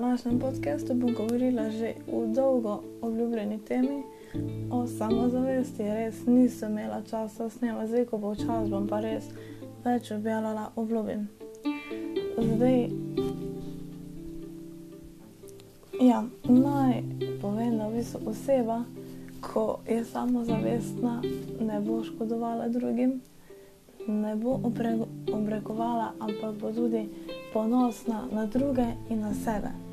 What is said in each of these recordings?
današnjem podkastu bom govorila že o dolgo obljubljeni temi, o samozavesti. Res nisem imela časa snemati, zdaj ko bo čas, bom pa res več objavljala obljubim. Zdaj, ja, naj povem, da v bistvu oseba, ko je samozavestna, ne bo škodovala drugim, ne bo obrekovala, ampak bo tudi ponosna na druge in na sebe.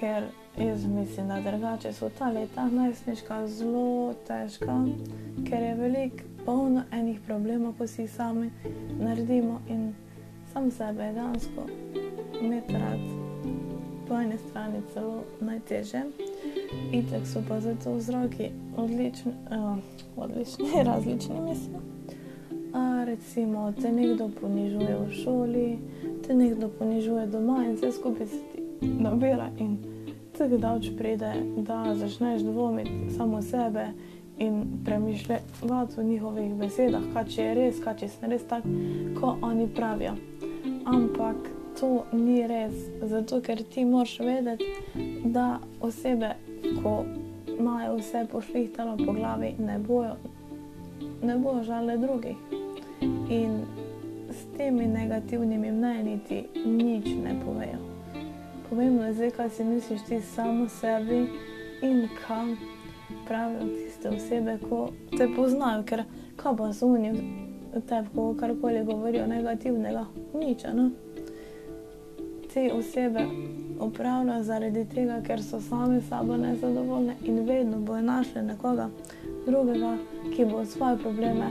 Ker jaz mislim, da drugače so ta leta najstniška zelo težka, ker je veliko polno enih problemov, ko si sami naredimo in sam sebe je dansko imeti rad. Po eni strani celo najteže, itek so pa zato vzroki odlični, uh, odlični, različni mislim. A, recimo, te nekdo ponižuje v šoli, te nekdo ponižuje doma in vse skupaj se ti nabira. In tako davč pride, da začneš dvomiti samo sebe in premišljati o njihovih besedah, kaj če je res, kaj če se res tako, kot oni pravijo. Ampak to ni res, zato ker ti moraš vedeti, da osebe, ko imajo vse pošlihtano po glavi, ne bojo, ne bojo žale drugih. In s temi negativnimi mnenji ti nič ne povejo. Pomembno je zdaj, kaj si misliš ti samo sebi in kam pravijo tiste osebe, ko te poznajo, ker kaj pa so oni tebi, ko karkoli govorijo negativnega, nič. No? Te osebe upravljajo zaradi tega, ker so sami sabo nezadovoljni in vedno bojo našli nekoga drugega, ki bo svoje probleme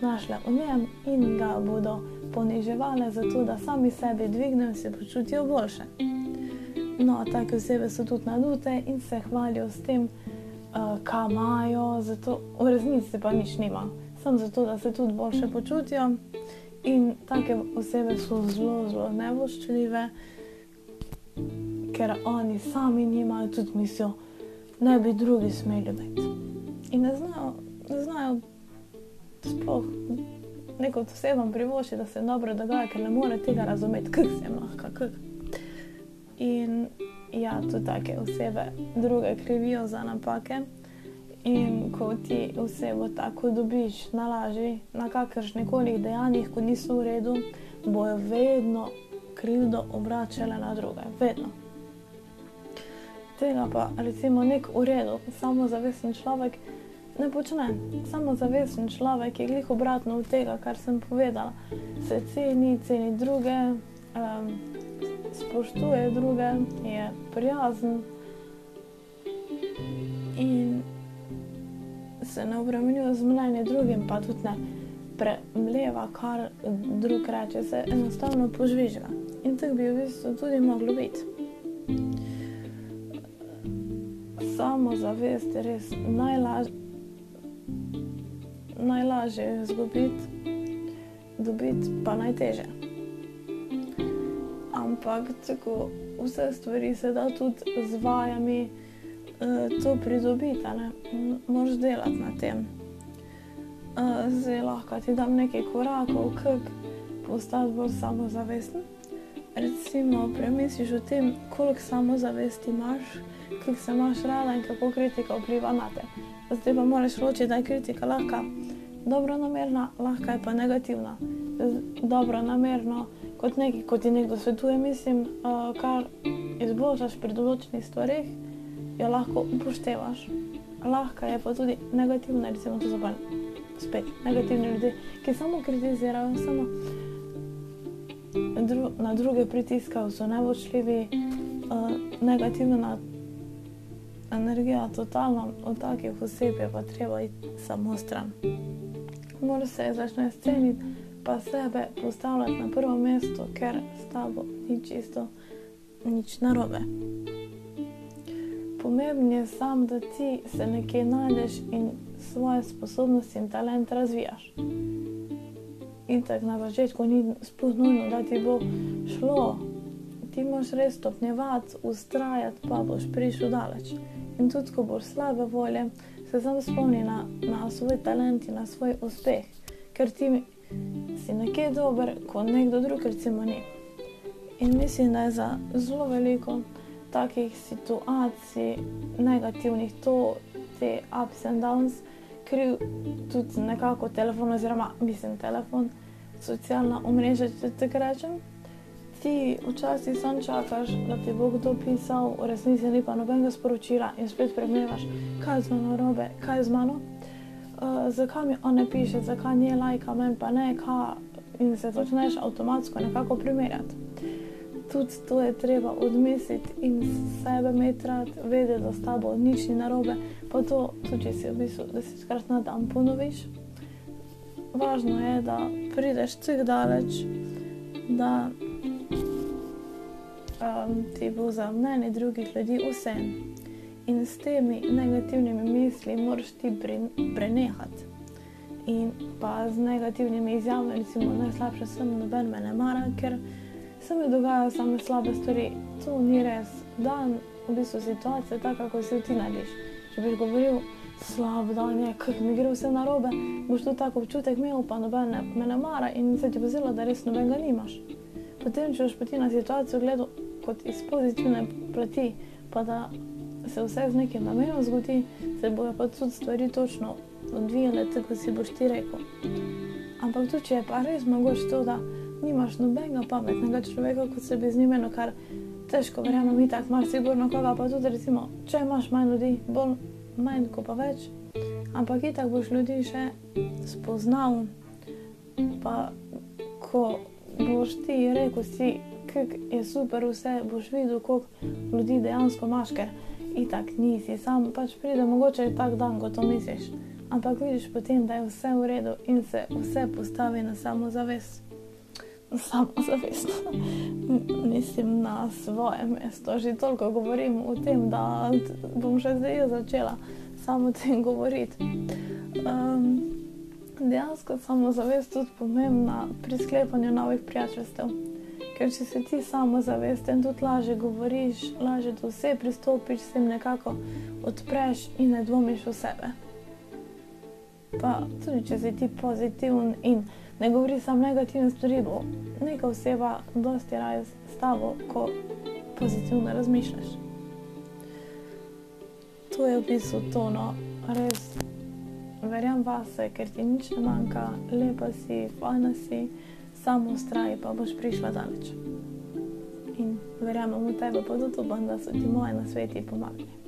našle v njem in ga bodo poniževale, zato da sami sebi dvignejo in se počutijo boljše. No, take osebe so tudi nadute in se hvalijo s tem, uh, kaj imajo, zato v resnici pa nič nima. Samo zato, da se tudi boljše počutijo. In take osebe so zelo, zelo nevoščljive, ker oni sami nimajo tudi mislijo, da bi drugi smeli biti. In ne znajo, ne znajo sploh neko osebam privoščiti, da se dobro dogaja, ker ne more tega razumeti, kako se lahko. Kak. In ja, tudi take osebe druge krivijo za napake. In ko ti osebo tako dobiš na laži, na kakršnih koli dejanjih, ko niso v redu, bojo vedno krivdo obračale na druge. Vedno. Tega pa recimo nek uredu, samozavesten človek ne počne. Samozavesten človek je glih obratno od tega, kar sem povedala. Se ceni, ceni druge, um, spoštuje druge, je prijazen in se ne obremenjuje z mnenjem drugim, pa tudi ne premleva, kar drug reče, se enostavno požvižga. In tako bi v bistvu tudi moglo biti. Samozavest je res najlažje najlažje izgubiti, dobiti pa najteže. Ampak tako vse stvari se da tudi z vajami uh, to pridobiti, ne moreš delati na tem. Uh, zdaj lahko ti dam nekaj korakov, kako postati bolj samozavesten. Recimo, premisliš o tem, koliko samozavesti imaš, koliko se imaš rada in kako kritika vpliva na te. Zdaj pa moraš ločiti, da je kritika lahko dobro namerna, lahko je pa negativna. Dobro namerno, kot, neki, kot ti nekdo svetuje, mislim, uh, kar izboljšaš pri določenih stvarih, jo lahko upoštevaš. Lahko je pa tudi negativna, recimo, to pa spet negativni ljudje, ki samo kritizirajo, samo dru na druge pritiskajo, so nevočljivi, uh, negativna energija, totalno od takih oseb je pa treba iti samo stran moraš se začeti ceniti, pa sebe postavljati na prvo mesto, ker s tabo ni čisto nič narobe. Pomembno je samo, da ti se nekje najdeš in svoje sposobnosti in talent razvijaš. In tako na začetku ni sploh nujno, da ti bo šlo. Ti moraš res stopnjevati, ustrajati, pa boš prišel daleč. In tudi, ko boš slabe volje, se samo spomni na, na svoj talent in na svoj uspeh, ker ti si nekaj dober, ko nekdo drug, recimo, ni. In mislim, da je za zelo veliko takih situacij, negativnih, to, te ups and downs, kriv tudi nekako telefon, oziroma mislim telefon, socialna omrežja, če tako rečem. Ti včasih samo čakaš, da ti bo kdo pisal, v resnici ni pa nobenega sporočila in spet premlevaš, kaj je z mano robe, kaj je z mano. Uh, zakaj mi on ne piše, zakaj ni lajka, meni pa ne, kaj, in se začneš avtomatsko nekako primerjati. Tudi to je treba odmisliti in sebe metrati, vedeti, da s tabo nič ni narobe, pa to, tudi če si v bistvu desetkrat na dan ponoviš. Važno je, da prideš tako daleč, da um, ti bo za mnenje drugih ljudi vse. In s temi negativnimi misli moraš ti prenehati. In pa z negativnimi izjavami, recimo, najslabše sem, noben me ne mara, ker se mi dogajajo same slabe stvari. To ni res. Dan, v bistvu situacija je taka, kako si ti narediš. Če bi govoril, slab dan je, kako mi gre vse na robe, boš to tako občutek imel, pa noben ne, me ne mara in se ti bo zelo, da res nobenega nimaš. Potem, če boš pa ti na situacijo gledal kot iz pozitivne plati, pa da se vse z nekim namenom zgodi, se bojo pa tudi stvari točno odvijale, tako si boš ti rekel. Ampak tu, če je pa res mogoče to, da nimaš nobenega pametnega človeka, kot se bi z njim eno, kar težko verjamem, mi tako mar sigurno koga, pa tudi recimo, če imaš manj ljudi, bolj manj, ko pa več, ampak itak boš ljudi še spoznal, pa ko boš ti rekel si, kak je super vse, boš videl, koliko ljudi dejansko imaš, ker itak nisi, sam pač pride mogoče tak dan, ko to misliš. Ampak vidiš potem, da je vse v redu in se vse postavi na samozavest samozavestno, mislim na svoje mesto. Že toliko govorim o tem, da bom še zdaj začela samo o tem govoriti. Um, dejansko je tudi pomembna pri sklepanju novih prijateljstev. Ker če si ti samozavesten, tudi lažje govoriš, lažje do vse pristopiš, se jim nekako odpreš in ne dvomiš v sebe. Pa tudi če si ti pozitiven in ne govori samo negativne stvari, bo neka oseba dosti raje s tabo, ko pozitivno razmišljaš. To je v bistvu tono, res verjam vase, ker ti nič ne manjka, lepa si, fajna si, samo ustraj, pa boš prišla daleč. In verjamem v tebe, pa tudi upam, da so ti moje nasveti pomagali.